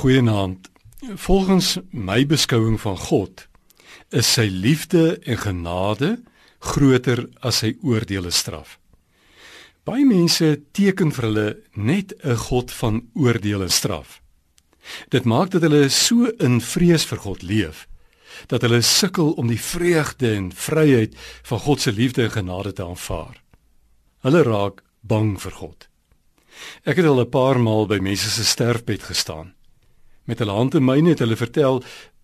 Goeienaand. Volgens my beskouing van God is sy liefde en genade groter as sy oordeele straf. Baie mense teken vir hulle net 'n God van oordeel en straf. Dit maak dat hulle so in vrees vir God leef dat hulle sukkel om die vreugde en vryheid van God se liefde en genade te aanvaar. Hulle raak bang vir God. Ek het al 'n paar maal by mense se sterfbed gestaan. Met hulle hand in myne het hulle vertel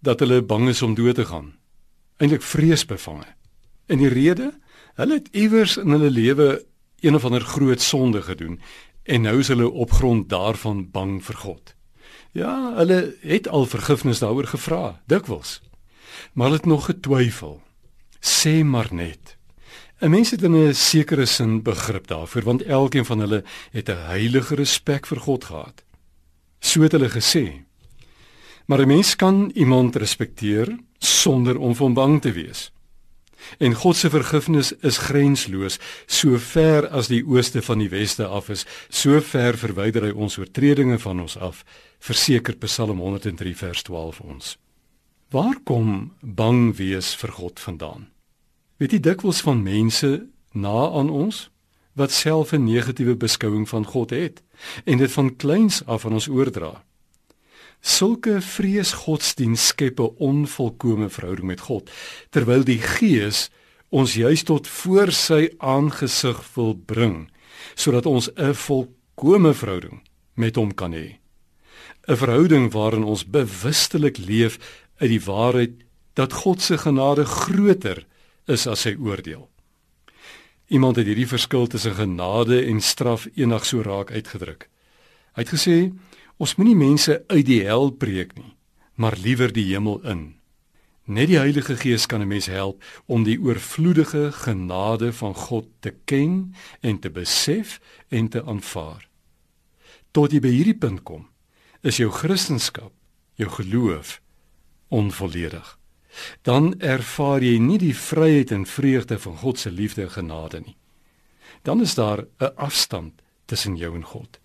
dat hulle bang is om dood te gaan. Eindelik vreesbevange. En die rede, hulle het iewers in hulle lewe een of ander groot sonde gedoen en nou is hulle op grond daarvan bang vir God. Ja, hulle het al vergifnis daaroor gevra, dikwels. Maar hulle het nog getwyfel. Sê maar net. 'n Mens het in 'n sekere sin begrip daarvoor want elkeen van hulle het 'n heilige respek vir God gehad. So het hulle gesê. Maar 'n mens kan iemand respekteer sonder om van bang te wees. En God se vergifnis is grensloos, so ver as die ooste van die weste af is, so ver verwyder hy ons oortredinge van ons af, verseker Psalm 103 vers 12 ons. Waar kom bang wees vir God vandaan? Weet jy dikwels van mense na aan ons wat self 'n negatiewe beskouing van God het en dit van kleins af aan ons oordra. Sulke vreesgodsdiens skep 'n onvolkomme verhouding met God terwyl die Gees ons juis tot voor sy aangesig wil bring sodat ons 'n volkomme verhouding met hom kan hê. 'n Verhouding waarin ons bewustelik leef uit die waarheid dat God se genade groter is as sy oordeel. Iemand het hierdie verskil tussen genade en straf eendag so raak uitgedruk. Hy het gesê: "Ons moenie mense uit die hel preek nie, maar liewer die hemel in." Net die Heilige Gees kan 'n mens help om die oorvloedige genade van God te ken en te besef en te aanvaar. Tot jy by hierdie punt kom, is jou Christendom, jou geloof onvolledig dan ervaar jy nie die vryheid en vreugde van God se liefde en genade nie. Dan is daar 'n afstand tussen jou en God.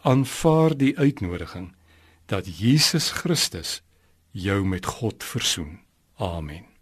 Aanvaar die uitnodiging dat Jesus Christus jou met God versoen. Amen.